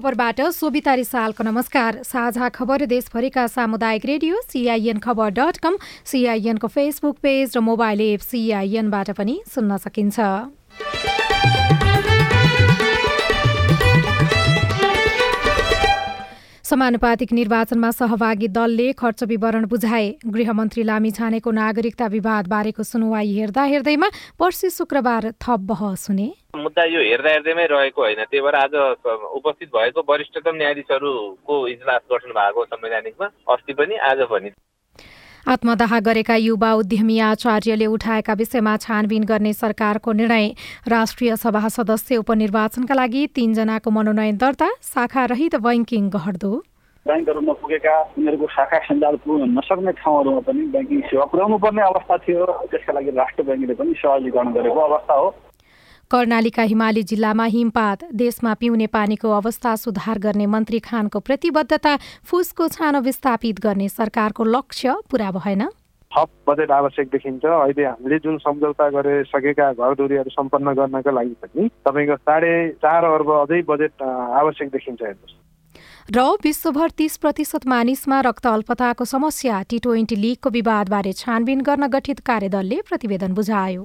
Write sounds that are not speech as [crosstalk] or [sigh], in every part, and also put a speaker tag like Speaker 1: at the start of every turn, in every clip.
Speaker 1: खबरबाट सोभिता रिसालको नमस्कार। साझा खबर देशभरिका सामुदायिक रेडियो सिआइएन खबर डट कम सिआइएनको फेसबुक पेज र मोबाइल एप सिआइएनबाट पनि सुन्न सकिन्छ। समानुपातिक निर्वाचनमा सहभागी दलले खर्च विवरण बुझाए। गृहमन्त्री लामी छानेको नागरिकता विवाद बारेको सुनवाई हेर्दा हेर्दैमा पर्सि शुक्रबार थप बहस हुने
Speaker 2: मुद्दा यो हेर्दा हेर्दैमै रहेको होइन। त्यही भएर आज उपस्थित भएको वरिष्ठतम न्यायाधीशहरूको इजलास गठन भएको संवैधानिकमा अस्ति पनि आज पनि
Speaker 1: आत्मदाह गरेका युवा उद्यमी आचार्यले उठाएका विषयमा छानबिन गर्ने सरकारको निर्णय। राष्ट्रिय सभा सदस्य उपनिर्वाचनका लागि तीनजनाको मनोनयन दर्ता शाखा रहित बैङ्किङ गहर्दो
Speaker 3: ब्याङ्कहरू नपुगेका उनीहरूको शाखा सञ्जाल पुग्न नसक्ने ठाउँहरूमा पनि ब्याङ्किङ सेवा पुर्याउनु पर्ने अवस्था थियो। त्यसका लागि राष्ट्र ब्याङ्कले पनि सहजीकरण गरेको अवस्था हो।
Speaker 1: कर्णालीका हिमाली जिल्लामा हिमपात। देशमा पिउने पानीको अवस्था सुधार गर्ने मन्त्री खानको प्रतिबद्धता फुसको छानो विस्थापित गर्ने सरकारको लक्ष्य पूरा भएन।
Speaker 4: थप बजेट आवश्यक देखिन्छ। अहिले हामीले जुन सम्झौता गरिसकेका घरधुरीहरू सम्पन्न गर्नका लागि पनि तपाईँको साढे चार अर्ब अझै बजेट आवश्यक देखिन्छ हेर्नुहोस्।
Speaker 1: र विश्वभर तीस प्रतिशत मानिसमा रक्त अल्पताको समस्या। टी ट्वेन्टी लिगको विवादबारे छानबिन गर्न गठित कार्यदलले प्रतिवेदन बुझायो।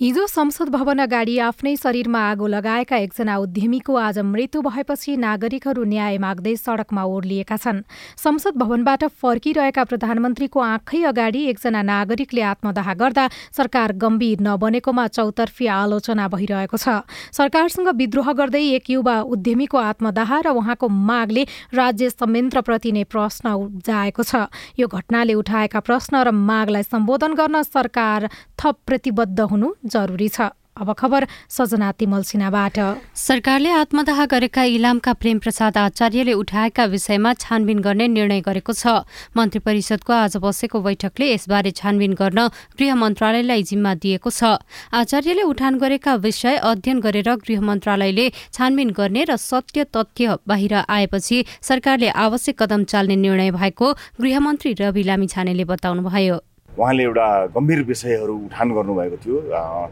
Speaker 1: हिजो संसद भवन अगाडि आफ्नै शरीरमा आगो लगाएका एकजना उद्यमीको आज मृत्यु भएपछि नागरिकहरू न्याय माग्दै सड़कमा ओर्लिएका छन्। संसद भवनबाट फर्किरहेका प्रधानमन्त्रीको आँखै अगाडि एकजना नागरिकले आत्मदाह गर्दा सरकार गम्भीर नबनेकोमा चौतर्फी आलोचना भइरहेको छ। सरकारसँग विद्रोह गर्दै एक युवा उद्यमीको आत्मदाह र उहाँको मागले राज्य संयन्त्रप्रति नै प्रश्न उब्जाएको छ। यो घटनाले उठाएका प्रश्न र मागलाई सम्बोधन गर्न सरकार थप प्रतिबद्ध हुनु जरुरी छ। अब खबर सजना तिमल सिन्हाबाट।
Speaker 5: सरकारले आत्मदाह गरेका इलामका प्रेम प्रसाद आचार्यले उठाएका विषयमा छानबिन गर्ने निर्णय गरेको छ। मन्त्री परिषदको आज बसेको बैठकले यसबारे छानबिन गर्न गृह मन्त्रालयलाई जिम्मा दिएको छ। आचार्यले उठान गरेका विषय अध्ययन गरेर गृह मन्त्रालयले छानबिन गर्ने र सत्य तथ्य बाहिर आएपछि सरकारले आवश्यक कदम चाल्ने निर्णय भएको गृहमन्त्री रवि लामी छानेले बताउनुभयो।
Speaker 6: उहाँले एउटा गम्भीर विषयहरू उठान गर्नुभएको थियो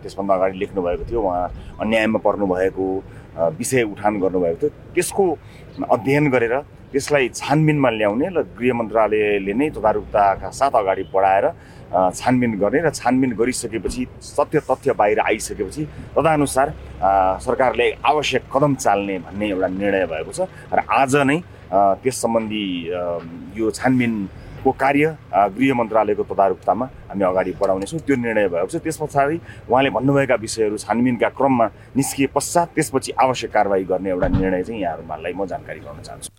Speaker 6: त्यसभन्दा अगाडि लेख्नुभएको थियो उहाँ अन्यायमा पर्नुभएको विषय उठान गर्नुभएको थियो। त्यसको अध्ययन गरेर त्यसलाई छानबिनमा ल्याउने र गृह मन्त्रालयले नै तदारुकताका साथ अगाडि बढाएर छानबिन गर्ने र छानबिन गरिसकेपछि सत्य तथ्य बाहिर आइसकेपछि तदनुसार सरकारले आवश्यक कदम चाल्ने भन्ने एउटा निर्णय भएको छ। र आज नै त्यस सम्बन्धी यो छानबिन को कार्य गृह मन्त्रालयको तदारुकतामा हामी अगाडि बढाउनेछौँ। त्यो निर्णय भएको छ। त्यस पछाडि उहाँले भन्नुभएका विषयहरू छानबिनका क्रममा निस्किए पश्चात त्यसपछि आवश्यक कारवाही गर्ने एउटा निर्णय चाहिँ यहाँहरूलाई म जानकारी गराउन चाहन्छु।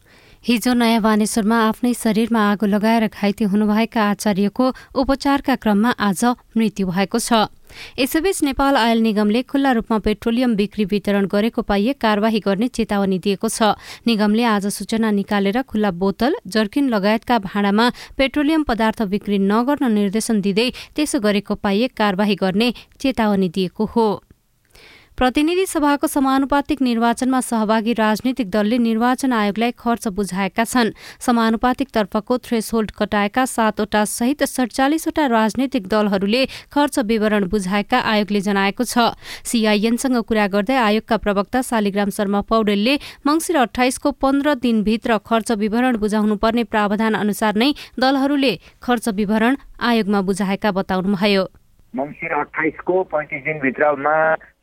Speaker 5: हिजो नयाँ बानेश्वरमा आफ्नै शरीरमा आगो लगाएर घाइते हुनुभएका आचार्यको उपचारका क्रममा आज मृत्यु भएको छ। यसैबीच नेपाल आयल निगमले खुल्ला रूपमा पेट्रोलियम बिक्री वितरण गरेको पाइए कार्यवाही गर्ने चेतावनी दिएको छ। निगमले आज सूचना निकालेर खुल्ला बोतल जर्किन लगायतका भाँडामा पेट्रोलियम पदार्थ बिक्री नगर्न निर्देशन दिँदै त्यसो गरेको पाइए कार्यवाही गर्ने चेतावनी दिएको हो। प्रतिनिधि सभाको समानुपातिक निर्वाचनमा सहभागी राजनीतिक दलले निर्वाचन आयोगलाई खर्च बुझाएका छन्। समानुपातिक तर्फको थ्रेसहोल्ड कटाएका सातवटा सहित सडचालिसवटा राजनीतिक दलहरूले खर्च विवरण बुझाएका आयोगले जनाएको छ। सीआईएनसँग कुरा गर्दै आयोगका प्रवक्ता शालिग्राम शर्मा पौडेलले मंगिर अठाइसको पन्ध्र दिनभित्र खर्च विवरण बुझाउनु पर्ने प्रावधान अनुसार नै दलहरूले खर्च विवरण आयोगमा बुझाएका बताउनुभयो।
Speaker 7: मङ्सिर अठाइसको पैँतिस दिनभित्रमा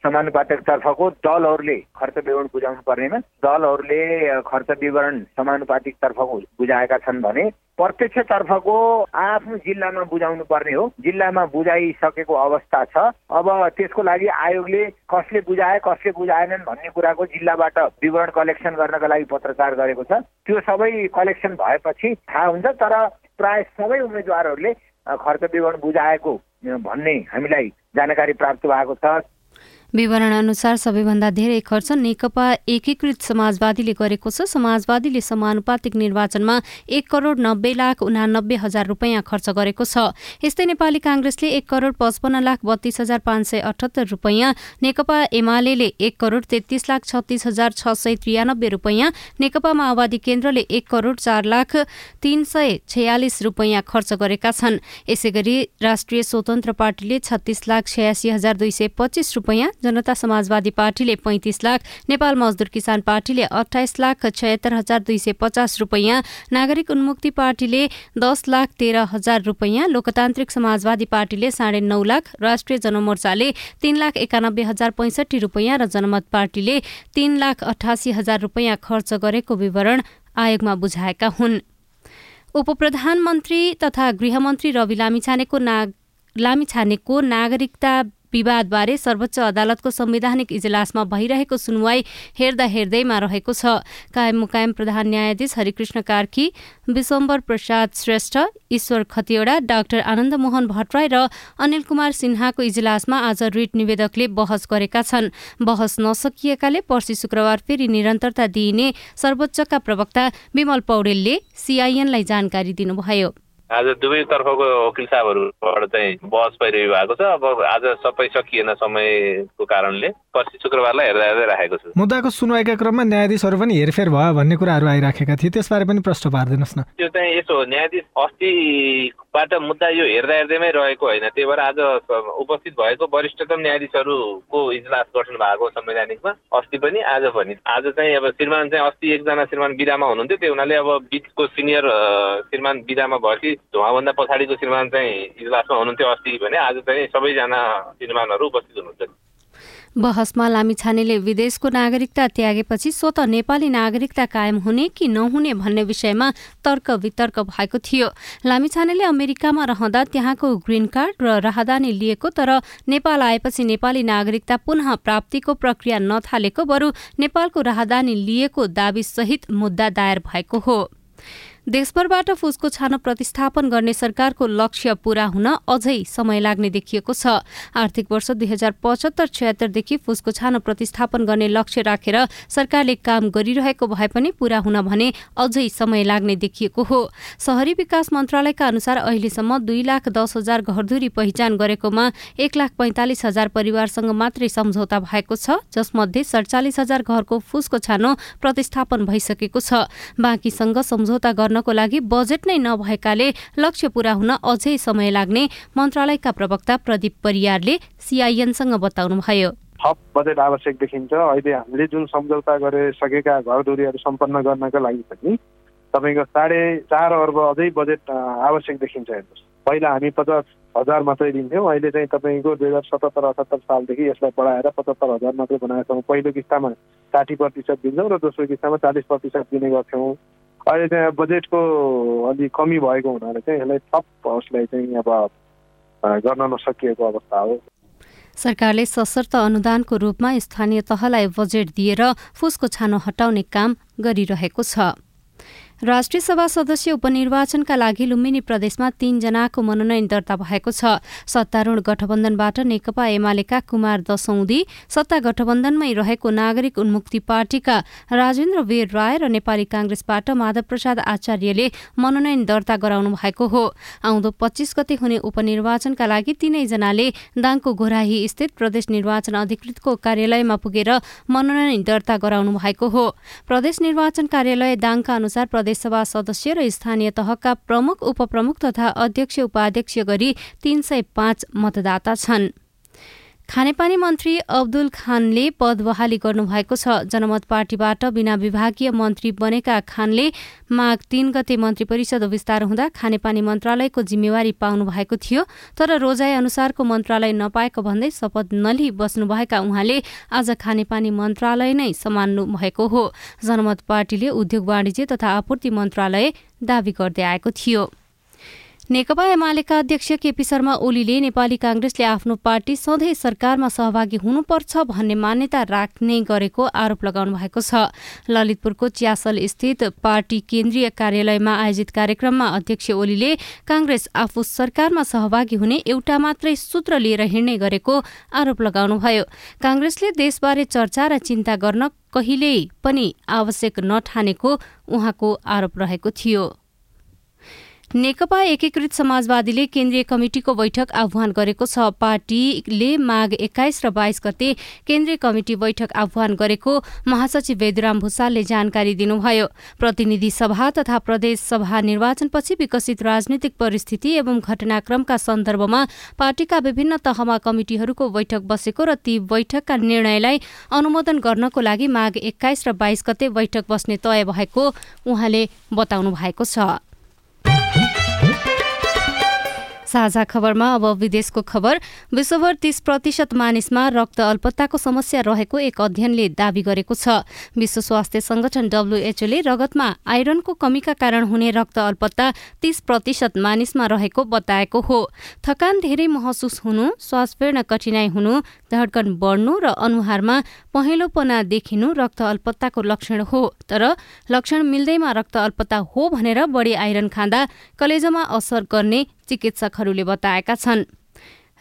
Speaker 7: समानुपातिक तर्फको दलहरूले खर्च विवरण बुझाउनु पर्नेमा दलहरूले खर्च विवरण समानुपातिक तर्फको बुझाएका छन् भने प्रत्यक्ष तर्फको आफ्नो जिल्लामा बुझाउनु पर्ने हो। जिल्लामा बुझाइसकेको अवस्था छ। अब त्यसको लागि आयोगले कसले बुझाए कसले बुझाएनन् भन्ने कुराको जिल्लाबाट विवरण कलेक्सन गर्नका लागि पत्रचार गरेको छ। त्यो सबै कलेक्सन भएपछि थाहा हुन्छ तर प्राय सबै उम्मेद्वारहरूले खर्च विवरण बुझाएको भन्ने हामीलाई जानकारी प्राप्त भएको छ।
Speaker 5: विवरण अनुसार सबैभन्दा धेरै खर्च नेकपा एकीकृत समाजवादीले गरेको छ। समाजवादीले समानुपातिक निर्वाचनमा एक करोड़ नब्बे लाख उनानब्बे हजार रुपियाँ खर्च गरेको छ। यस्तै नेपाली कांग्रेसले एक करोड़ पचपन्न लाख बत्तीस हजार पाँच सय अठहत्तर रुपियाँ नेकपा एमाले एक करोड़ तेत्तीस लाख छत्तीस हजार छ सय त्रियानब्बे रुपियाँ नेकपा माओवादी केन्द्रले एक करोड़ चार लाख तीन सय छयालिस रुपियाँ खर्च गरेका छन्। यसै गरी राष्ट्रिय स्वतन्त्र पार्टीले छत्तीस लाख छयासी हजार दुई सय पच्चिस रुपियाँ जनता समाजवादी पार्टीले पैंतिस लाख नेपाल मजदुर किसान पार्टीले अठाइस लाख छयत्तर हजार दुई सय पचास रुपियाँ नागरिक उन्मुक्ति पार्टीले दस लाख तेह्र हजार रुपियाँ लोकतान्त्रिक समाजवादी पार्टीले साढे नौ लाख राष्ट्रिय जनमोर्चाले तीन लाख एकानब्बे हजार पैंसठी रुपियाँ र जनमत पार्टीले तीन लाख अठासी हजार रुपियाँ खर्च गरेको विवरण आयोगमा बुझाएका हुन्। उपप्रधानमन्त्री तथा गृहमन्त्री रवि लामिछानेको नाग लामिछानेको नागरिकता विवादबारे सर्वोच्च अदालतको संवैधानिक इजलासमा भइरहेको सुनवाई हेर्दा हेर्दैमा रहेको छ। कायम मुकायम प्रधान न्यायाधीश हरिकृष्ण कार्की विश्वम्बर प्रसाद श्रेष्ठ ईश्वर खतिवड़ा डाक्टर आनन्द मोहन भट्टराई र अनिल कुमार सिन्हाको इजलासमा आज रिट निवेदकले बहस गरेका छन्। बहस नसकिएकाले पर्सि शुक्रबार फेरि निरन्तरता दिइने सर्वोच्चका प्रवक्ता विमल पौडेलले सीआईएनलाई जानकारी दिनुभयो।
Speaker 2: आज दुवै तर्फको वकिल साहबहरूबाट चाहिँ बहस भइरहनु भएको छ। अब आज सबै सकिएन समयको कारणले। पर्सि शुक्रबारलाई हेर्दा हेर्दै राखेको छु।
Speaker 8: मुद्दाको सुनवाईका क्रममा न्यायाधीशहरू पनि हेरफेर भयो भन्ने कुराहरू आइराखेका थिए। त्यसबारे पनि प्रश्न पारिदिनुहोस् न।
Speaker 2: त्यो चाहिँ यसो न्यायाधीश अस्तिबाट मुद्दा यो हेर्दा हेर्दैमै रहेको होइन। त्यही भएर आज उपस्थित भएको वरिष्ठतम न्यायाधीशहरूको इजलास गठन भएको संवैधानिकमा अस्ति पनि आज पनि। आज चाहिँ अब श्रीमान चाहिँ अस्ति एकजना श्रीमान बिदामा हुनुहुन्थ्यो। त्यो हुनाले अब बिचको सिनियर श्रीमान बिदामा भएपछि उहाँभन्दा पछाडिको श्रीमान चाहिँ इजलासमा हुनुहुन्थ्यो अस्ति भने आज चाहिँ सबैजना श्रीमानहरू उपस्थित हुनुहुन्छ।
Speaker 5: बहसमा लामिछानेले विदेशको नागरिकता त्यागेपछि स्वत नेपाली नागरिकता कायम हुने कि नहुने भन्ने विषयमा तर्क वितर्क भएको थियो। लामिछानेले अमेरिकामा रहँदा त्यहाँको ग्रीन कार्ड र राहदानी लिएको तर नेपाल आएपछि नेपाली नागरिकता पुनः प्राप्तिको प्रक्रिया नथालेको बरु नेपालको राहदानी लिएको दावी सहित मुद्दा दायर भएको हो। देशभरबाट फुसको छानो प्रतिस्थापन गर्ने सरकारको लक्ष्य पूरा हुन अझै समय लाग्ने देखिएको छ। आर्थिक वर्ष दुई हजार पचहत्तर छयत्तरदेखि फुसको छानो प्रतिस्थापन गर्ने लक्ष्य राखेर सरकारले काम गरिरहेको भए पनि पूरा हुन भने अझै समय लाग्ने देखिएको हो। शहरी विकास मन्त्रालयका अनुसार अहिलेसम्म दुई लाख दस हजार घरधुरी पहिचान गरेकोमा एक लाख पैंतालिस हजार परिवारसँग मात्रै सम्झौता भएको छ जसमध्ये सडचालिस हजार घरको फुसको छानो प्रतिस्थापन भइसकेको छ। बाँकीसँग सम्झौता गर्नको लागि बजेट नै नभएकाले लक्ष्य पूरा हुन अझै समय लाग्ने मन्त्रालयका प्रवक्ता प्रदीप परियारले सिआइएनसँग बताउनुभयो।
Speaker 4: थप बजेट आवश्यक देखिन्छ। अहिले हामीले जुन सम्झौता गरिसकेका घरधुरीहरू सम्पन्न गर्नका लागि पनि तपाईँको साढे चार अर्ब अझै बजेट आवश्यक देखिन्छ हेर्नुहोस्। पहिला हामी पचास हजार मात्रै दिन्थ्यौँ अहिले चाहिँ तपाईँको दुई हजार सतहत्तर अठहत्तर सालदेखि यसलाई बढाएर पचहत्तर हजार मात्रै बनाएका छौँ। पहिलो किस्तामा साठी प्रतिशत दिन्छौँ र दोस्रो किस्तामा चालिस प्रतिशत दिने गर्थ्यौँ। अहिले चाहिँ बजेटको अलि कमी भएको हुनाले चाहिँ यसलाई थप उसलाई चाहिँ अब गर्न नसकिएको अवस्था हो।
Speaker 5: सरकारले सशर्त अनुदानको रूपमा स्थानीय तहलाई बजेट दिएर फुसको छानो हटाउने काम गरिरहेको छ। राष्ट्रिय सभा सदस्य उपनिर्वाचनका लागि लुम्बिनी प्रदेशमा तीनजनाको मनोनयन दर्ता भएको छ। सत्तारूढ़ गठबन्धनबाट नेकपा एमालेका कुमार दसौदी सत्ता गठबन्धनमै रहेको नागरिक उन्मुक्ति पार्टीका राजेन्द्र वीर राय र नेपाली कांग्रेसबाट माधव प्रसाद आचार्यले मनोनयन दर्ता गराउनु भएको हो। आउँदो पच्चीस गते हुने उपनिर्वाचनका लागि तीनैजनाले दाङको घोराही स्थित प्रदेश निर्वाचन अधिकृतको कार्यालयमा पुगेर मनोनयन दर्ता गराउनु भएको हो। प्रदेश निर्वाचन कार्यालय दाङका अनुसार प्रदेश प्रदेशसभा सदस्य र स्थानीय तहका प्रमुख उपप्रमुख तथा अध्यक्ष उपाध्यक्ष गरी तीन सय पाँच मतदाता छन्। खानेपानी मन्त्री अब्दुल खानले पद बहाली गर्नुभएको छ। जनमत पार्टीबाट बिना विभागीय मन्त्री बनेका खानले माघ तीन गते मन्त्री परिषद विस्तार हुँदा खानेपानी मन्त्रालयको जिम्मेवारी पाउनु भएको थियो। तर रोजाई अनुसारको मन्त्रालय नपाएको भन्दै शपथ नलिई बस्नुभएका उहाँले आज खानेपानी मन्त्रालय नै सम्हाल्नु भएको हो। जनमत पार्टीले उद्योग वाणिज्य तथा आपूर्ति मन्त्रालय दावी गर्दै आएको थियो। नेकपा एमालेका अध्यक्ष केपी शर्मा ओलीले नेपाली कांग्रेसले आफ्नो पार्टी सधैँ सरकारमा सहभागी हुनुपर्छ भन्ने मान्यता राख्ने गरेको आरोप लगाउनु भएको छ। ललितपुरको च्यासल स्थित पार्टी केन्द्रीय कार्यालयमा आयोजित कार्यक्रममा अध्यक्ष ओलीले कांग्रेस आफू सरकारमा सहभागी हुने एउटा मात्रै सूत्र लिएर हिँड्ने गरेको आरोप लगाउनुभयो। कांग्रेसले देशबारे चर्चा र चिन्ता गर्न कहिल्यै पनि आवश्यक नठानेको उहाँको आरोप रहेको थियो। नेकपा एकीकृत समाजवादीले केन्द्रीय कमिटिको बैठक आह्वान गरेको छ। पार्टीले माघ एक्काइस र बाइस गते केन्द्रीय कमिटी बैठक आह्वान गरेको महासचिव वेदुराम भूषालले जानकारी दिनुभयो। प्रतिनिधि सभा तथा प्रदेश सभा निर्वाचनपछि विकसित राजनीतिक परिस्थिति एवं घटनाक्रमका सन्दर्भमा पार्टीका विभिन्न तहमा कमिटिहरूको बैठक बसेको र ती बैठकका निर्णयलाई अनुमोदन गर्नको लागि माघ एक्काइस र बाइस गते बैठक बस्ने तय भएको उहाँले बताउनु भएको छ। साझा खबरमा अब विदेशको खबर। विश्वभर तीस प्रतिशत मानिसमा रक्त अल्पत्ताको समस्या रहेको एक अध्ययनले दावी गरेको छ। विश्व स्वास्थ्य संगठन डब्ल्यूएचओले रगतमा आइरनको कमीका कारण हुने रक्त अल्पत्ता तीस प्रतिशत मानिसमा रहेको बताएको हो। थकान धेरै महसुस हुनु श्वास फेर्न कठिनाई हुनु धड्कन बढ्नु र अनुहारमा पहेँलोपना देखिनु रक्त अल्पत्ताको लक्षण हो। तर लक्षण मिल्दैमा रक्त अल्पत्ता हो भनेर बढी आइरन खाँदा कलेजोमा असर गर्ने चिकित्सकहरूले बताएका छन्।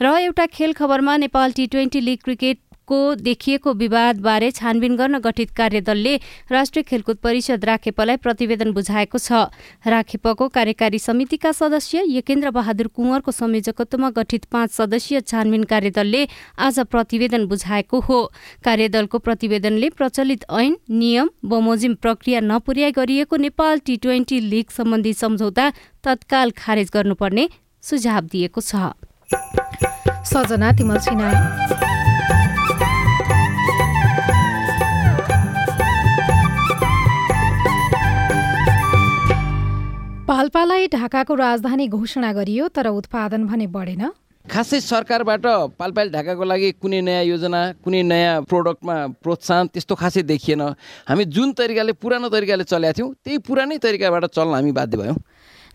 Speaker 5: र एउटा खेल खबरमा Nepal T twenty league cricket को देखिएको विवादबारे छानबिन गर्न गठित कार्यदलले राष्ट्रिय खेलकुद परिषद राखेपलाई प्रतिवेदन बुझाएको छ। राखेपको कार्यकारी समितिका सदस्य यकेन्द्र बहादुर कुँवरको संयोजकत्वमा गठित पाँच सदस्यीय छानबिन कार्यदलले आज प्रतिवेदन बुझाएको हो। कार्यदलको प्रतिवेदनले प्रचलित ऐन नियम बमोजिम प्रक्रिया नपुर्याई गरिएको नेपाल टी ट्वेन्टी लिग सम्बन्धी सम्झौता तत्काल खारेज गर्नुपर्ने सुझाव दिएको छ।
Speaker 1: सजना पाल्पालाई ढाकाको राजधानी घोषणा गरियो तर उत्पादन भने बढेन।
Speaker 9: खासै सरकारबाट पालपाल ढाकाको लागि कुनै नयाँ योजना कुनै नयाँ प्रोडक्टमा प्रोत्साहन त्यस्तो खासै देखिएन। हामी जुन तरिकाले पुरानो तरिकाले चलेका थियौँ त्यही पुरानै तरिकाबाट चल्न हामी बाध्य भयौँ।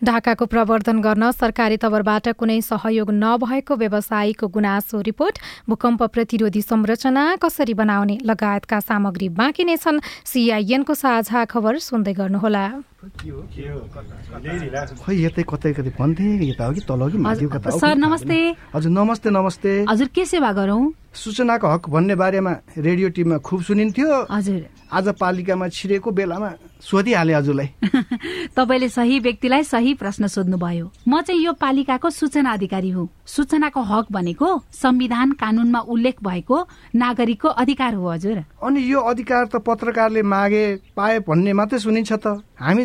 Speaker 1: ढाकाको प्रवर्धन गर्न सरकारी तवरबाट कुनै सहयोग नभएको व्यवसायीको गुनासो रिपोर्ट भूकम्प प्रतिरोधी संरचना कसरी बनाउने लगायतका सामग्री बाँकी नै छन् सिआइएनको साझा खबर सुन्दै गर्नुहोला।
Speaker 10: सर नमस्ते।
Speaker 11: हजुर नमस्ते नमस्ते।
Speaker 10: हजुर के सेवा गरौँ?
Speaker 11: सूचनाको हक भन्ने बारेमा रेडियो टिममा खुब सुनिन्थ्यो।
Speaker 10: हजुर।
Speaker 11: आज पालिकामा छिरेको बेलामा सोधिहाले हजुरलाई। [laughs]
Speaker 10: तपाईँले सही व्यक्तिलाई सही प्रश्न सोध्नुभयो। म चाहिँ यो पालिकाको सूचना अधिकारी हुँ। सूचनाको हक भनेको संविधान कानूनमा उल्लेख भएको नागरिकको अधिकार हो हजुर।
Speaker 11: अनि यो अधिकार त पत्रकारले मागे पाए भन्ने मात्रै सुनिन्छ त। हामी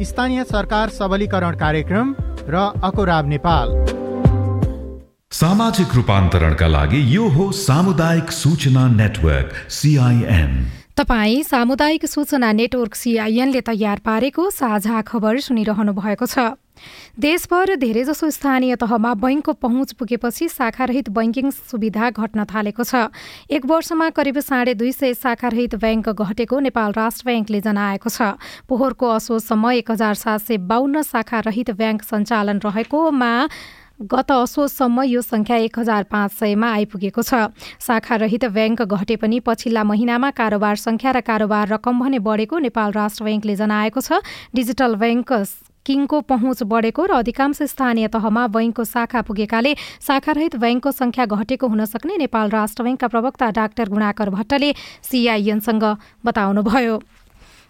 Speaker 12: स्थानीय सरकार सबलीकरण कार्यक्रम र अकोराब नेपाल।
Speaker 13: सामाजिक रूपान्तरणका लागि यो हो सामुदायिक सूचना नेटवर्क सिआइएन
Speaker 1: तपाई सामुदायिक सूचना नेटवर्क सिआइएनले तयार पारेको साझा खबर सुनिरहनु भएको छ। देशभर धेरैजसो स्थानीय तहमा बैङ्कको पहुँच पुगेपछि शाखारहित बैङ्किङ सुविधा घट्न थालेको छ। एक वर्षमा करिब साढे दुई सय शाखारहित ब्याङ्क घटेको नेपाल राष्ट्र ब्याङ्कले जनाएको छ। पोहोरको असोजसम्म एक हजार सात सय बाहन्न शाखारहित ब्याङ्क सञ्चालन रहेकोमा गत असोजसम्म यो संख्या एक हजार पाँच सयमा आइपुगेको छ। शाखारहित ब्याङ्क घटे पनि पछिल्ला महिनामा कारोबार संख्या र कारोबार रकम भने बढेको नेपाल राष्ट्र ब्याङ्कले जनाएको छ। डिजिटल ब्याङ्क किङको पहुँच बढेको र अधिकांश स्थानीय तहमा बैङ्कको शाखा पुगेकाले शाखारहित ब्याङ्कको संख्या घटेको हुन सक्ने नेपाल राष्ट्र ब्याङ्कका प्रवक्ता डाक्टर गुणाकर भट्टले सिआइएनसँग बताउनुभयो।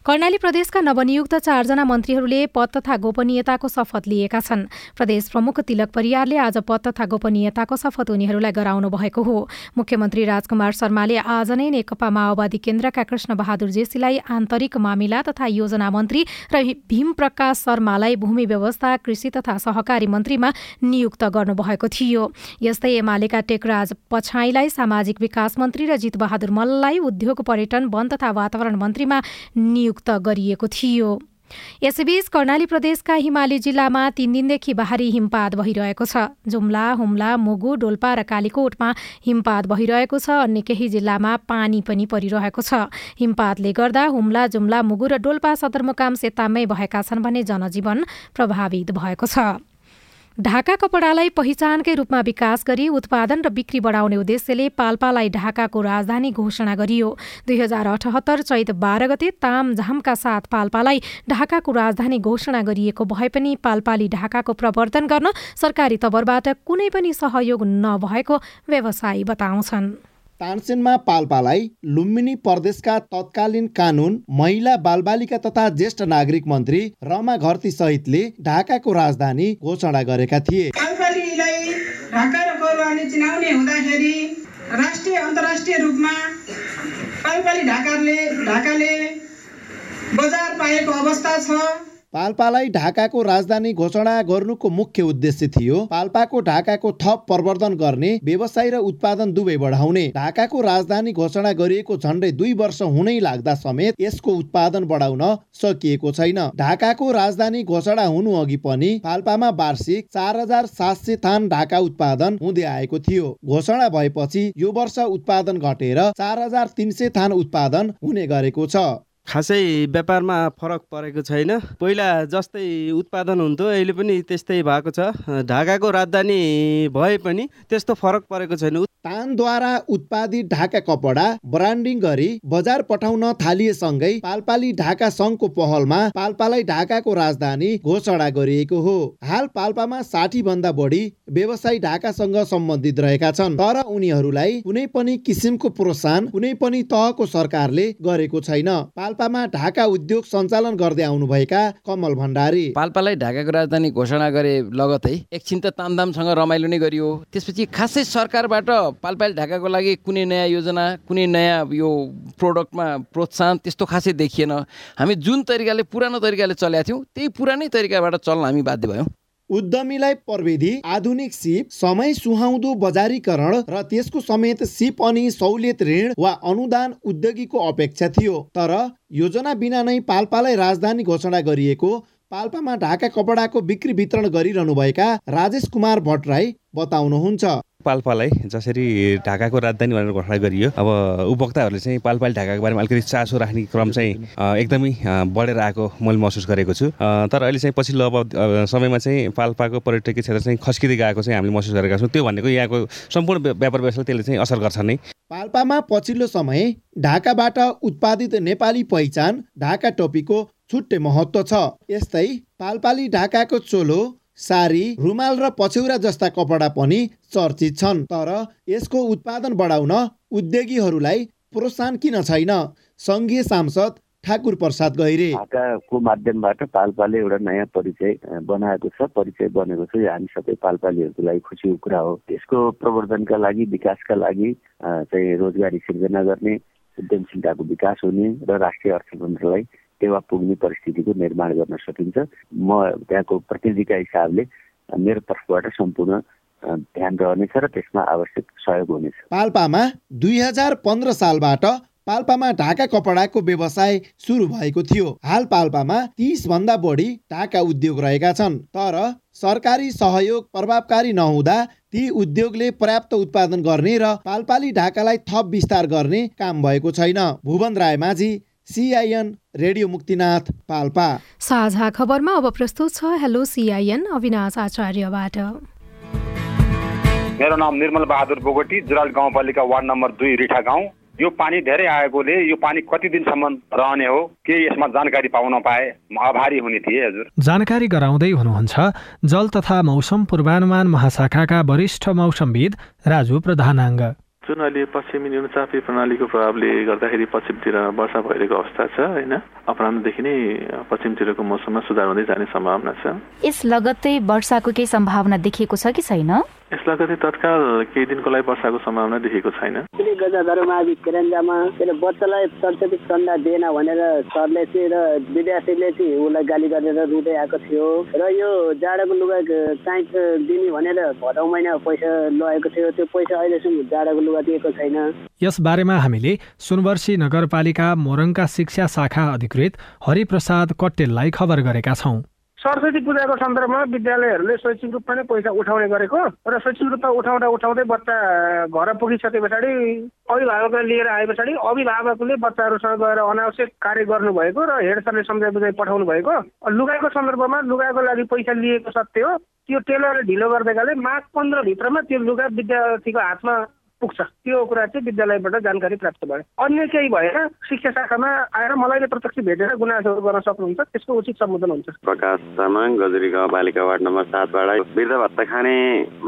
Speaker 1: कर्णाली प्रदेशका नवनियुक्त चारजना मन्त्रीहरूले पद तथा गोपनीयताको शपथ लिएका छन्। प्रदेश प्रमुख तिलक परियारले आज पद तथा गोपनीयताको शपथ उनीहरूलाई गराउनु भएको हो। मुख्यमन्त्री राजकुमार शर्माले आज नै नेकपा माओवादी केन्द्रका कृष्ण बहादुर जेसीलाई आन्तरिक मामिला तथा योजना मन्त्री र भीम प्रकाश शर्मालाई भूमि व्यवस्था कृषि तथा सहकारी मन्त्रीमा नियुक्त गर्नुभएको थियो। यस्तै एमालेका टेकराज पछाईलाई सामाजिक विकास मन्त्री र जितबहादुर मल्ललाई उद्योग पर्यटन वन तथा वातावरण मन्त्रीमा नियुक्त नियुक्त गरिएको थियो। यसैबीच कर्णाली प्रदेशका हिमाली जिल्लामा तीन दिनदेखि बाहारी हिमपात भइरहेको छ। जुम्ला हुम्ला मुगु डोल्पा र कालीकोटमा हिमपात भइरहेको छ। अन्य केही जिल्लामा पानी पनि परिरहेको छ। हिमपातले गर्दा हुम्ला जुम्ला मुगु र डोल्पा सदरमुकाम सेतामै भएका छन् भने जनजीवन प्रभावित भएको छ। ढाका कपडालाई पहिचानकै रूपमा विकास गरी उत्पादन र बिक्री बढाउने उद्देश्यले पाल्पालाई ढाकाको राजधानी घोषणा गरियो। दुई हजार अठहत्तर चैत बाह्र गते तामझामका साथ पाल्पालाई ढाकाको राजधानी घोषणा गरिएको भए पनि पाल्पाली ढाकाको प्रवर्धन गर्न सरकारी तवरबाट कुनै पनि सहयोग नभएको व्यवसायी बताउँछन्।
Speaker 14: तानसेनमा पाल्पालाई लुम्बिनी प्रदेशका तत्कालीन कानून महिला बालबालिका तथा ज्येष्ठ नागरिक मन्त्री रमा घरती सहितले ढाकाको राजधानी घोषणा गरेका थिए।
Speaker 15: हुँदाखेरि राष्ट्रिय अन्तर्राष्ट्रिय रूपमा पाल्पाली ढाकाले ढाकाले बजार पाएको अवस्था छ।
Speaker 14: पाल्पालाई ढाकाको राजधानी घोषणा गर्नुको मुख्य उद्देश्य थियो पाल्पाको ढाकाको थप प्रवर्धन गर्ने व्यवसाय र उत्पादन दुवै बढाउने। ढाकाको राजधानी घोषणा गरिएको झन्डै दुई वर्ष हुनै लाग्दा समेत यसको उत्पादन बढाउन सकिएको छैन। ढाकाको राजधानी घोषणा हुनु अघि पनि पाल्पामा वार्षिक चार हजार सात सय थान ढाका उत्पादन हुँदै आएको थियो। घोषणा भएपछि यो वर्ष उत्पादन घटेर चार हजार तिन सय थान उत्पादन हुने गरेको छ।
Speaker 16: खासै व्यापारमा फरक परेको छैन। पहिला जस्तै उत्पादन हुन्थ्यो अहिले पनि त्यस्तै भएको छ। ढाकाको राजधानी भए पनि त्यस्तो फरक परेको छैन।
Speaker 14: तानद्वारा उत्पादित ढाका कपडा ब्रान्डिङ गरी बजार पठाउन थालिएसँगै पालपाली ढाका सङ्घको पहलमा पाल्पालाई ढाकाको राजधानी घोषणा गरिएको हो। हाल पाल्पामा साठी भन्दा बढी व्यवसायी ढाकासँग सम्बन्धित रहेका छन्। तर उनीहरूलाई कुनै पनि किसिमको प्रोत्साहन कुनै पनि तहको सरकारले गरेको छैन। पाल्पामा ढाका उद्योग सञ्चालन गर्दै आउनुभएका कमल भण्डारी।
Speaker 9: पाल्पालाई ढाकाको राजधानी घोषणा गरे लगतै एकछिन त तामदामसँग रमाइलो नै गरियो। त्यसपछि खासै सरकारबाट पाल्पाली ढाकाको लागि कुनै नयाँ योजना कुनै नयाँ यो प्रोडक्टमा प्रोत्साहन त्यस्तो खासै देखिएन। हामी जुन तरिकाले पुरानो तरिकाले चलेका थियौँ त्यही पुरानै तरिकाबाट चल्न हामी बाध्य भयौँ।
Speaker 14: उद्यमीलाई प्रविधि आधुनिक सिप समय सुहाउँदो बजारीकरण र त्यसको समेत सिप अनि सहुलियत ऋण वा अनुदान उद्योगीको अपेक्षा थियो। तर योजना बिना नै पाल्पालाई राजधानी घोषणा गरिएको पाल्पामा ढाका कपडाको बिक्री वितरण गरिरहनुभएका राजेश कुमार भट्टराई बताउनुहुन्छ।
Speaker 17: पाल्पालाई जसरी ढाकाको राजधानी भनेर घोषणा गरियो अब उपभोक्ताहरूले चाहिँ पाल्पाली ढाकाको बारेमा अलिकति चासो राख्ने क्रम चाहिँ एकदमै बढेर आएको मैले महसुस गरेको छु। तर अहिले चाहिँ पछिल्लो अब समयमा चाहिँ पाल्पाको पर्यटकीय क्षेत्र चाहिँ खस्किँदै गएको चाहिँ हामीले महसुस गरेका छौँ। त्यो भनेको यहाँको सम्पूर्ण व्यापार व्यवसायलाई त्यसले चाहिँ असर गर्छ नै।
Speaker 14: पाल्पामा पछिल्लो समय ढाकाबाट उत्पादित नेपाली पहिचान ढाका टोपीको छुट्टै महत्त्व छ। यस्तै पाल्पाली ढाकाको चोलो सारी रुमाल र पछ्यौरा जस्ता कपडा पनि चर्चित छन्। तर यसको उत्पादन बढाउन उद्योगीहरूलाई प्रोत्साहन किन छैन? सङ्घीय सांसद ठाकुर प्रसाद गैरे
Speaker 18: को माध्यमबाट पालपाले एउटा नयाँ परिचय बनाएको छ परिचय बनेको छ। यो हामी सबै पालपालीहरूको लागि खुसीको कुरा हो। यसको प्रवर्धनका लागि विकासका लागि चाहिँ रोजगारी सिर्जना गर्ने उद्यमशीलताको विकास हुने र राष्ट्रिय अर्थतन्त्रलाई टेवा पुग्ने परिस्थितिको निर्माण गर्न सकिन्छ। म त्यहाँको प्रतिनिधिका हिसाबले मेरो तर्फबाट सम्पूर्ण ध्यान रहनेछ र त्यसमा आवश्यक सहयोग हुनेछ।
Speaker 14: पाल्पामा दुई हजार पन्ध्र सालबाट पाल्पामा ढाका कपडाको व्यवसाय सुरु भएको थियो। हाल पाल्पामा तिस भन्दा बढी ढाका उद्योग रहेका छन्। तर सरकारी सहयोग प्रभावकारी नहुँदा ती उद्योगले पर्याप्त उत्पादन गर्ने र पालपाली ढाकालाई थप विस्तार गर्ने काम भएको छैन। Bhuwan Rai Majhi C I N radio Muktinath Palpa.
Speaker 1: साझा खबरमा अब प्रस्तुत छ हेलो सिआइएन अविनाश आचार्यबाट।
Speaker 19: मेरो नाम निर्मल बहादुर बोगटी जुराल गाउँपालिका वार्ड नम्बर दुई रिठा गाउँ। यो पानी धेरै आएकोले यो पानी कति दिनसम्म रहने हो के यसमा जानकारी पाउन पाए। म आभारी हुने थिएँ हजुर।
Speaker 8: जानकारी गराउँदै हुनुहुन्छ जल तथा मौसम पूर्वानुमान महाशाखाका वरिष्ठ मौसमविद राजु प्रधानाङ्ग।
Speaker 20: जुन अहिले पश्चिमी न्यूनचापी प्रणालीको प्रभावले गर्दाखेरि पश्चिमतिर वर्षा भइरहेको अवस्था छ होइन? अपरान्हदेखि नै पश्चिमतिरको मौसममा सुधार हुँदै जाने सम्भावना छ।
Speaker 21: यस लगत्तै वर्षाको केही सम्भावना देखिएको छ कि छैन?
Speaker 20: यस लगत्तै तत्काल केही दिनको लागि वर्षाको सम्भावना देखेको छैन।
Speaker 22: बच्चालाई सरस्वती चन्दा दिएन भनेर सरले चाहिँ र विद्यार्थीले चाहिँ उसलाई गाली गरेर रुँदै आएको थियो। र यो जाडोको लुगा चाहिन्छ दिने भनेर भदौ महिना पैसा लगेको थियो। त्यो पैसा अहिलेसम्म जाडोको लुगा दिएको छैन।
Speaker 8: यस बारेमा हामीले सुनवर्सी नगरपालिका मोरङका शिक्षा शाखा अधिकृत हरिप्रसाद कट्टेललाई खबर गरेका छौँ।
Speaker 23: सरस्वती पूजाको सन्दर्भमा विद्यालयहरूले शैक्षिक रूपमा नै पैसा उठाउने गरेको र शैक्षिक रूपमा उठाउँदा उठाउँदै बच्चा घर पुगिसके पछाडि अभिभावकलाई लिएर आए पछाडि अभिभावकले बच्चाहरूसँग गएर अनावश्यक कार्य गर्नुभएको र हेड सरले सम्झाइ बुझाइ पठाउनु भएको। लुगाको सन्दर्भमा लुगाको लागि पैसा लिएको सत्य हो। त्यो टेलरले ढिलो गरिदिएकाले माघ पन्ध्रभित्रमा त्यो लुगा विद्यार्थीको हातमा पुग्छ। त्यो कुरा चाहिँ विद्यालयबाट जानकारी प्राप्त भयो। अन्य केही भएर शिक्षा शाखामा आएर मलाई नै प्रत्यक्ष भेटेर गुनासोहरू गर्न सक्नुहुन्छ। त्यसको उचित सम्बोधन हुन्छ।
Speaker 24: प्रकाश तामाङ गजुरी गाउँपालिका वार्ड नम्बर सातबाट वृद्ध भत्ता खाने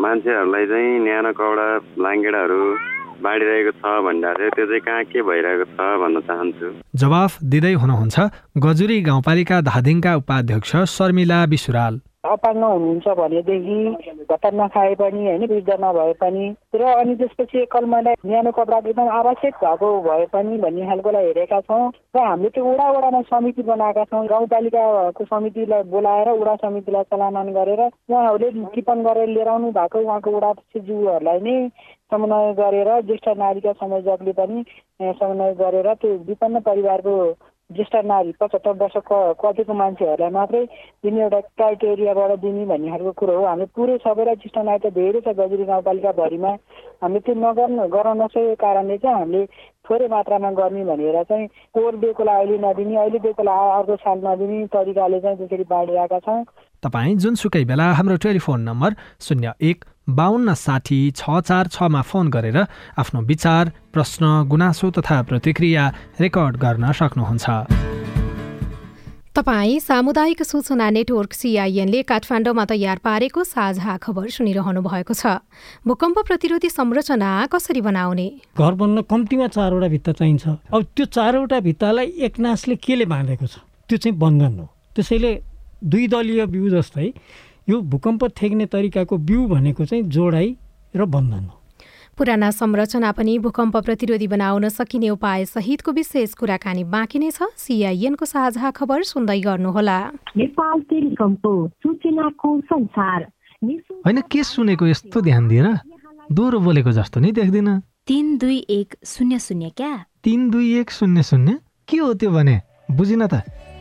Speaker 24: मान्छेहरूलाई चाहिँ न्यानो कौडा ब्ल्याङ्केटहरू बाँडिरहेको छ थियो त्यो चाहिँ कहाँ के भइरहेको छ भन्न चाहन्छु।
Speaker 8: जवाफ दिँदै हुनुहुन्छ गजुरी गाउँपालिका धादिङका उपाध्यक्ष शर्मिला विसुराल।
Speaker 22: अपाङ्ग हुनुहुन्छ भनेदेखि भत्ता नखाए पनि होइन वृद्ध नभए पनि। र अनि त्यसपछि एकल महिला न्यानो कपडा एकदम आवश्यक भएको भए पनि भन्ने खालकोलाई हेरेका छौँ। र हामीले त्यो वडा वडामा समिति बनाएका छौँ। गाउँपालिकाको समितिलाई बोलाएर वडा समितिलाई चलामान गरेर उहाँहरूले टिप्पण गरेर लिएर आउनु भएको उहाँको वडा जीवहरूलाई नै समन्वय गरेर ज्येष्ठ नारीका संयोजकले पनि समन्वय गरेर त्यो विपन्न परिवारको ज्येष्ठ नारी पचहत्तर वर्ष कतिको मान्छेहरूलाई मात्रै दिने एउटा क्राइटेरियाबाट दिने भन्ने खालको कुरो हो। हामीले पुरै सबैलाई ज्येष्ठ नारी त धेरै छ गजुरी गाउँपालिकाभरिमा हामीले त्यो नगर्नु गराउन नसकेको कारणले चाहिँ हामीले थोरै मात्रामा गर्ने भनेर चाहिँ कोर बेकोलाई अहिले नदिने अहिले बेकोलाई अर्को साल नदिने तरिकाले चाहिँ त्यसरी बाँडिरहेका छौँ।
Speaker 8: तपाईँ जुनसुकै बेला हाम्रो टेलिफोन नम्बर शून्य एक बाहन्न साठी छ चार छमा फोन गरेर आफ्नो विचार प्रश्न गुनासो तथा प्रतिक्रिया रेकर्ड गर्न सक्नुहुन्छ।
Speaker 1: तपाईँ सामुदायिक सूचना नेटवर्क सिआइएनले काठमाडौँमा तयार पारेको साझा खबर सुनिरहनु भएको छ। भूकम्प प्रतिरोधी संरचना कसरी बनाउने?
Speaker 25: घर बन्न कम्तीमा चारवटा भित्ता चाहिन्छ। अब त्यो चारवटा भित्तालाई एकनासले केले बाँधेको छ? त्यो चाहिँ बन्धन हो। त्यसैले दुई दलीय बिउ जस्तै यो भूकम्प थेग्ने तरिकाको बिउ भनेको चाहिँ जोडाइ र बन्धन हो।
Speaker 1: पुराना संरचना पनि भूकम्प प्रतिरोधी बनाउन सकिने उपाय सहितको विशेष कुराकानी बाँकी नै छ। सिआइएनको साझा खबर सुन्दै गर्नुहोला।
Speaker 26: नेपाल टेलिकमको सूचनाको संसार।
Speaker 8: होइन के सुनेको यस्तो ध्यान दिएर दोहोरो बोलेको जस्तो नि देख्दिन।
Speaker 21: तिन दुई एक शून्य शून्य क्या?
Speaker 8: तिन दुई एक शून्य शून्य? के हो त्यो भने? बुझिन त।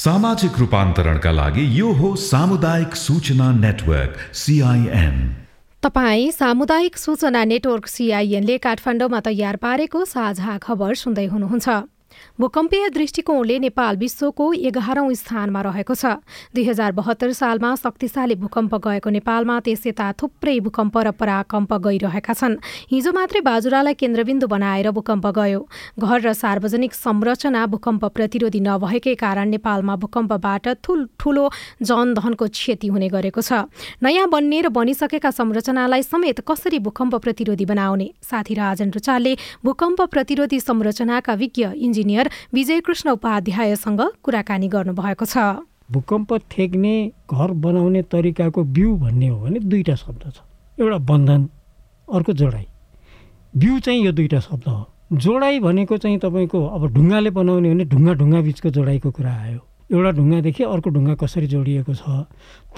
Speaker 13: सामाजिक रूपान्तरणका लागि यो हो सामुदायिक सूचना नेटवर्क सिआइएन
Speaker 1: तपाईँ सामुदायिक सूचना नेटवर्क सिआइएनले काठमाडौँमा तयार पारेको साझा खबर सुन्दै हुनुहुन्छ। भूकम्पीय दृष्टिकोणले नेपाल विश्वको एघारौं स्थानमा रहेको छ। दुई हजार बहत्तर सालमा शक्तिशाली भूकम्प गएको नेपालमा त्यस यता थुप्रै भूकम्प र पराकम्प गइरहेका छन्। हिजो मात्रै बाजुरालाई केन्द्रबिन्दु बनाएर भूकम्प गयो। घर र सार्वजनिक संरचना भूकम्प प्रतिरोधी नभएकै कारण नेपालमा भूकम्पबाट ठुलो जनधनको क्षति हुने गरेको छ। नयाँ बन्ने र बनिसकेका संरचनालाई समेत कसरी भूकम्प प्रतिरोधी बनाउने? साथी राजन रुचालले भूकम्प प्रतिरोधी संरचनाका विज्ञ इन्जिनियर विजयकृष्ण उपाध्यायसँग कुराकानी गर्नुभएको छ।
Speaker 25: भूकम्प थेक्ने घर बनाउने तरिकाको बिउ भन्ने हो भने दुईवटा शब्द छ। एउटा बन्धन अर्को जोडाइ। बिउ चाहिँ यो दुईवटा शब्द हो। जोडाइ भनेको चाहिँ तपाईँको अब ढुङ्गाले बनाउने भने ढुङ्गा ढुङ्गा बिचको जोडाइको कुरा आयो। एउटा ढुङ्गादेखि अर्को ढुङ्गा कसरी जोडिएको छ?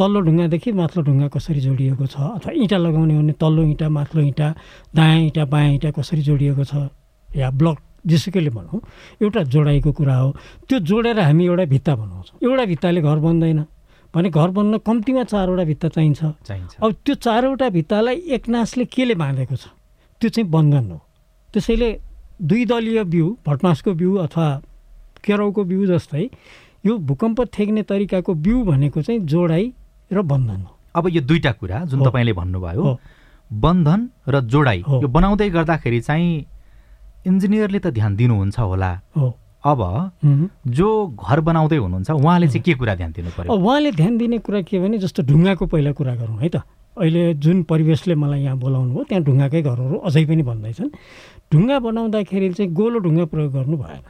Speaker 25: तल्लो ढुङ्गादेखि माथिल्लो ढुङ्गा कसरी जोडिएको छ? अथवा इँटा लगाउने भने तल्लो इँटा माथिल्लो इँटा दायाँ इँटा बायाँ इँटा कसरी जोडिएको छ? या ब्लक जेसुकैले भनौँ एउटा जोडाइको कुरा हो। त्यो जोडेर हामी एउटा भित्ता बनाउँछौँ। एउटा भित्ताले घर बन्दैन। भने घर बन्न कम्तीमा चारवटा भित्ता चाहिन्छ।
Speaker 27: चाहिन्छ।
Speaker 25: अब त्यो चारवटा भित्तालाई एकनासले केले बाँधेको छ? त्यो चाहिँ बन्धन हो। त्यसैले दुई दलीय बिउ भटमासको बिउ अथवा केराउको बिउ जस्तै यो भूकम्प थेक्ने तरिकाको बिउ भनेको चाहिँ जोडाइ र बन्धन हो।
Speaker 27: अब यो दुईवटा कुरा जुन। तपाईँले भन्नुभयो। बन्धन र जोडाइ। यो बनाउँदै गर्दाखेरि चाहिँ इन्जिनियरले त ध्यान दिनुहुन्छ होला।
Speaker 25: हो।
Speaker 27: अब
Speaker 25: हुँ।
Speaker 27: जो घर बनाउँदै हुनुहुन्छ उहाँले चाहिँ के कुरा ध्यान दिनु पर्यो
Speaker 25: उहाँले ध्यान दिने कुरा के भने जस्तो ढुङ्गाको पहिला कुरा गरौँ है त। अहिले जुन परिवेशले मलाई यहाँ बोलाउनु भयो त्यहाँ ढुङ्गाकै घरहरू अझै पनि भन्दैछन् ढुङ्गा बनाउँदाखेरि चाहिँ गोलो ढुङ्गा प्रयोग गर्नु भएन।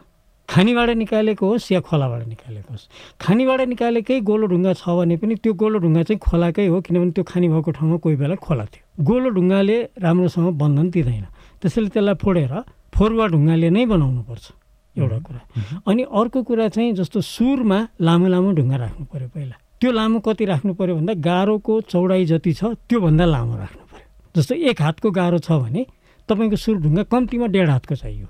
Speaker 25: खानीबाट निकालेको होस् या खोलाबाट निकालेको होस्। खानीबाट निकालेकै गोलो ढुङ्गा छ भने पनि त्यो गोलो ढुङ्गा चाहिँ खोलाकै हो किनभने त्यो खानी भएको ठाउँमा कोही बेला खोला थियो। गोलो ढुङ्गाले राम्रोसँग बन्धन दिँदैन। त्यसैले त्यसलाई फोडेर फोरुवा ढुङ्गाले नै बनाउनुपर्छ एउटा कुरा। अनि अर्को कुरा चाहिँ जस्तो सुरमा लामो लामो ढुङ्गा राख्नु पऱ्यो पहिला। त्यो लामो कति राख्नु पऱ्यो भन्दा गाह्रोको चौडाइ जति छ त्योभन्दा लामो राख्नु पऱ्यो जस्तो एक हातको गाह्रो छ भने तपाईँको सुर ढुङ्गा कम्तीमा डेढ हातको चाहियो।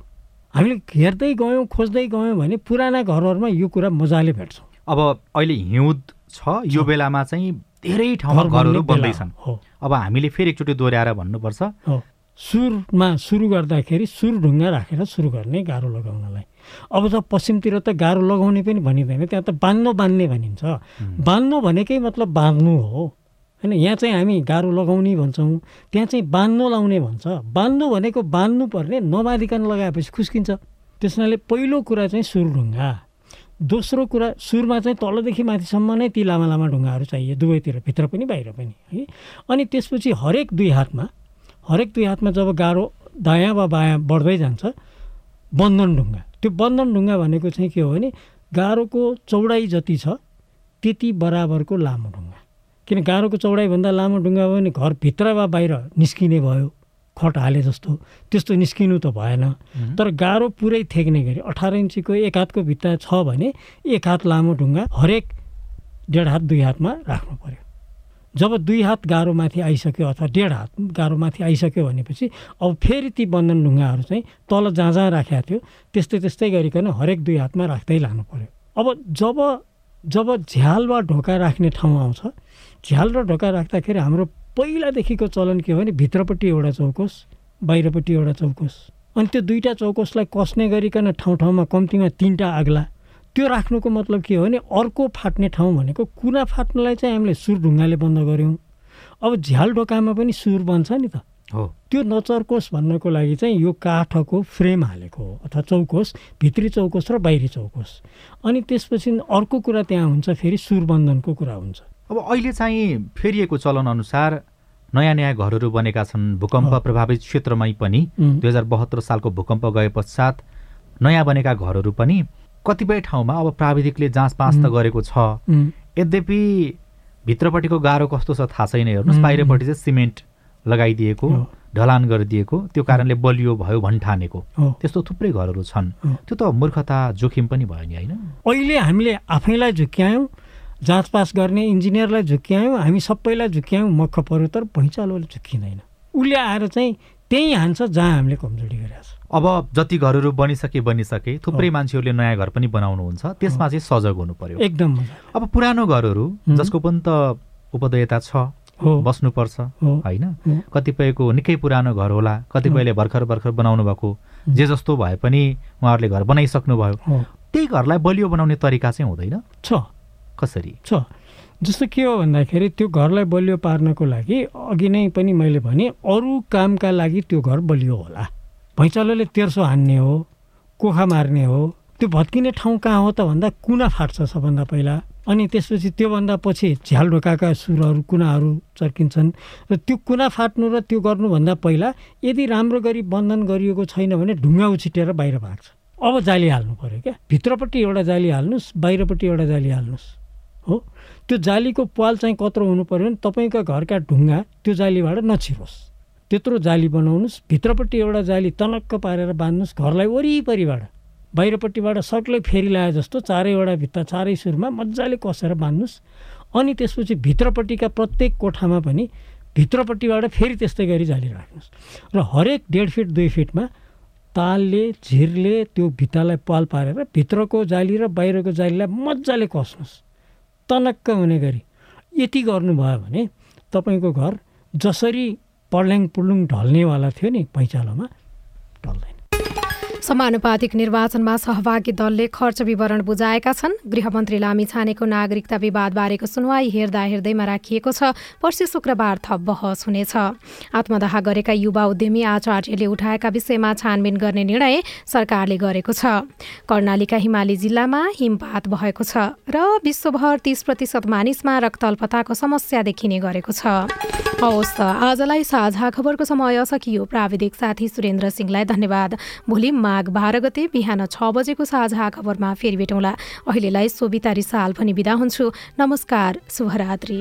Speaker 25: हामीले हेर्दै गयौँ खोज्दै गयौँ भने पुराना घरहरूमा यो कुरा मजाले भेट्छौँ।
Speaker 27: अब अहिले हिउँद छ यो बेलामा चाहिँ धेरै ठाउँमा घरहरू बन्दैछन्। अब हामीले फेरि एकचोटि दोहोऱ्याएर भन्नुपर्छ।
Speaker 25: सुरमा सुरु गर्दाखेरि सुर ढुङ्गा राखेर सुरु गर्ने गाह्रो लगाउनलाई। अब त पश्चिमतिर त गाह्रो लगाउने पनि भनिँदैन त्यहाँ त बान्नु बान्ने भनिन्छ। बान्नु भनेकै मतलब बाँध्नु हो। होइन यहाँ चाहिँ हामी गाह्रो लगाउने भन्छौँ त्यहाँ चाहिँ बान्नु लाउने भन्छ। बान्नु भनेको बान्नु पर्ने नबाँधिकन लगाएपछि खुस्किन्छ। त्यसनाले पहिलो कुरा चाहिँ सुर ढुङ्गा। दोस्रो कुरा सुरमा चाहिँ तलदेखि माथिसम्म नै ती लामा लामा ढुङ्गाहरू चाहियो दुवैतिर भित्र पनि बाहिर पनि है। अनि त्यसपछि हरेक दुई हातमा हरेक दुई हातमा जब गाह्रो दायाँ वा बायाँ बढ्दै जान्छ बन्धन ढुङ्गा। त्यो बन्धन ढुङ्गा भनेको चाहिँ के हो भने गाह्रोको चौडाइ जति छ त्यति बराबरको लामो ढुङ्गा। किन गाह्रोको चौडाइभन्दा लामो ढुङ्गा भयो भने घरभित्र वा बाहिर निस्किने भयो खट हाले जस्तो। त्यस्तो निस्किनु त भएन। तर गाह्रो पुरै थेक्ने गरी अठार इन्चीको एक हातको भित्ता छ भने एक हात लामो ढुङ्गा हरेक डेढ हात दुई हातमा राख्नु पर्यो। जब दुई हात गाह्रो माथि आइसक्यो अथवा डेढ हात गाह्रो माथि आइसक्यो भनेपछि अब फेरि ती बन्धन ढुङ्गाहरू चाहिँ तल जहाँ जहाँ राखेको थियो। त्यस्तै त्यस्तै गरिकन हरेक दुई हातमा राख्दै लानु पर्यो। अब जब जब झ्याल वा ढोका राख्ने ठाउँ आउँछ झ्याल र ढोका राख्दाखेरि हाम्रो पहिलादेखिको चलन के हो भने भित्रपट्टि एउटा चौकोस बाहिरपट्टि एउटा चौकोस। अनि त्यो दुईवटा चौकोसलाई कसने गरिकन ठाउँ ठाउँमा कम्तीमा तिनवटा आग्ला त्यो राख्नुको मतलब के हो भने अर्को फाट्ने ठाउँ भनेको कुना फाट्नलाई चाहिँ हामीले सुर ढुङ्गाले बन्द गऱ्यौँ। अब झ्याल ढोकामा पनि सुर बन्छ नि त।
Speaker 27: हो।
Speaker 25: त्यो नचर्कोस भन्नको लागि चाहिँ यो काठको फ्रेम हालेको हो अथवा चौकोस भित्री चौकोस र बाहिरी चौकोस। अनि त्यसपछि अर्को कुरा त्यहाँ हुन्छ फेरि सुरबन्धनको कुरा हुन्छ।
Speaker 27: अब अहिले चाहिँ फेरिएको चलन अनुसार नयाँ नयाँ घरहरू बनेका छन्। भूकम्प प्रभावित क्षेत्रमै पनि. दुई हजार बहत्तर सालको भूकम्प गए पश्चात नयाँ बनेका घरहरू पनि कतिपय ठाउँमा अब प्राविधिकले जाँच पाँच त. गरेको छ. यद्यपि भित्रपट्टिको गाह्रो कस्तो छ थाहा छैन हेर्नुहोस्. बाहिरपट्टि चाहिँ सिमेन्ट लगाइदिएको। ढलान गरिदिएको त्यो कारणले बलियो भयो भन्ठानेको। त्यस्तो थुप्रै घरहरू छन्। त्यो त मूर्खता जोखिम पनि भयो नि होइन
Speaker 25: अहिले हामीले आफैलाई झुक्क्यायौँ जाँचपास गर्ने इन्जिनियरलाई झुक्क्यायौँ हामी सबैलाई झुक्क्यायौँ मक्ख पऱ्यो तर भैँचालोले झुक्किँदैन उसले आएर चाहिँ त्यहीँ हान्छ जहाँ हामीले कमजोरी गरिरहेको छ
Speaker 27: अब जति घरहरू बनिसके बनिसके थुप्रै मान्छेहरूले नयाँ घर पनि बनाउनुहुन्छ। त्यसमा चाहिँ सजग हुनु पर्यो
Speaker 25: एकदम
Speaker 27: अब पुरानो घरहरू। जसको पनि त उपदेयता छ। बस्नुपर्छ। होइन। कतिपयको निकै पुरानो घर होला कतिपयले भर्खर भर्खर बनाउनु भएको। जे जस्तो भए पनि उहाँहरूले घर बनाइसक्नु भयो।
Speaker 25: हो।
Speaker 27: त्यही घरलाई बलियो बनाउने तरिका चाहिँ हुँदैन।
Speaker 25: छ।
Speaker 27: कसरी?
Speaker 25: छ। जस्तो के हो भन्दाखेरि त्यो घरलाई बलियो पार्नको लागि अघि नै पनि मैले भने अरू कामका लागि त्यो घर बलियो होला। भैँचालोले तेर्सो हान्ने हो कोखा मार्ने हो त्यो भत्किने ठाउँ कहाँ हो त भन्दा कुना फाट्छ सबभन्दा पहिला। अनि त्यसपछि त्योभन्दा पछि झ्याल ढोकाका सुरहरू कुनाहरू चर्किन्छन्। र त्यो कुना फाट्नु र त्यो गर्नुभन्दा पहिला यदि राम्रो गरी बन्धन गरिएको छैन भने ढुङ्गा उछिटेर बाहिर भाग्छ। अब जाली हाल्नु पऱ्यो क्या। भित्रपट्टि एउटा जाली हाल्नुहोस् बाहिरपट्टि एउटा जाली हाल्नुहोस्। हो? त्यो जालीको पाल चाहिँ कत्रो हुनु पऱ्यो भने तपाईँको घरका ढुङ्गा त्यो जालीबाट नछिरोस्। त्यत्रो जाली बनाउनुहोस् भित्रपट्टि एउटा जाली तनक्क पारेर बाँध्नुहोस् घरलाई वरिपरिबाट बाहिरपट्टिबाट सक्लै फेरि लाए जस्तो चारैवटा भित्ता चारै सुरमा मजाले कसेर बाँध्नुहोस् अनि त्यसपछि भित्रपट्टिका प्रत्येक कोठामा पनि भित्रपट्टिबाट फेरि त्यस्तै गरी जाली राख्नुहोस् र हरेक डेढ फिट दुई फिटमा तालले झिरले त्यो भित्तालाई पाल पारेर भित्रको जाली र बाहिरको जालीलाई मजाले कस्नुहोस् तनक्क हुने गरी। यति गर्नुभयो भने तपाईँको घर जसरी पड्ल्याङ पुड्लुङ ढल्नेवाला थियो नि पैँचालोमा। ढल्दैन
Speaker 1: समानुपातिक निर्वाचनमा सहभागी दलले खर्च विवरण बुझाएका छन्। गृहमन्त्री लामी छानेको नागरिकता विवादबारेको सुनवाई हेर्दा हेर्दैमा राखिएको छ। पर्सि शुक्रबार थप बहस हुनेछ। आत्मदाह गरेका युवा उद्यमी आचार्यले उठाएका विषयमा छानबिन गर्ने निर्णय सरकारले गरेको छ। कर्णालीका हिमाली जिल्लामा हिमपात भएको छ र विश्वभर तीस प्रतिशत मानिसमा रक्तअल्पताको समस्या देखिने गरेको छ। हवस् आजलाई साझा खबरको समय सकियो। प्राविधिक साथी सुरेन्द्र सिंहलाई धन्यवाद। भोलि माघ बाह्र गते बिहान छ बजेको साझा खबरमा फेरि भेटौँला। अहिलेलाई सोभिता रिसाल पनि बिदा हुन्छु। नमस्कार शुभरात्री।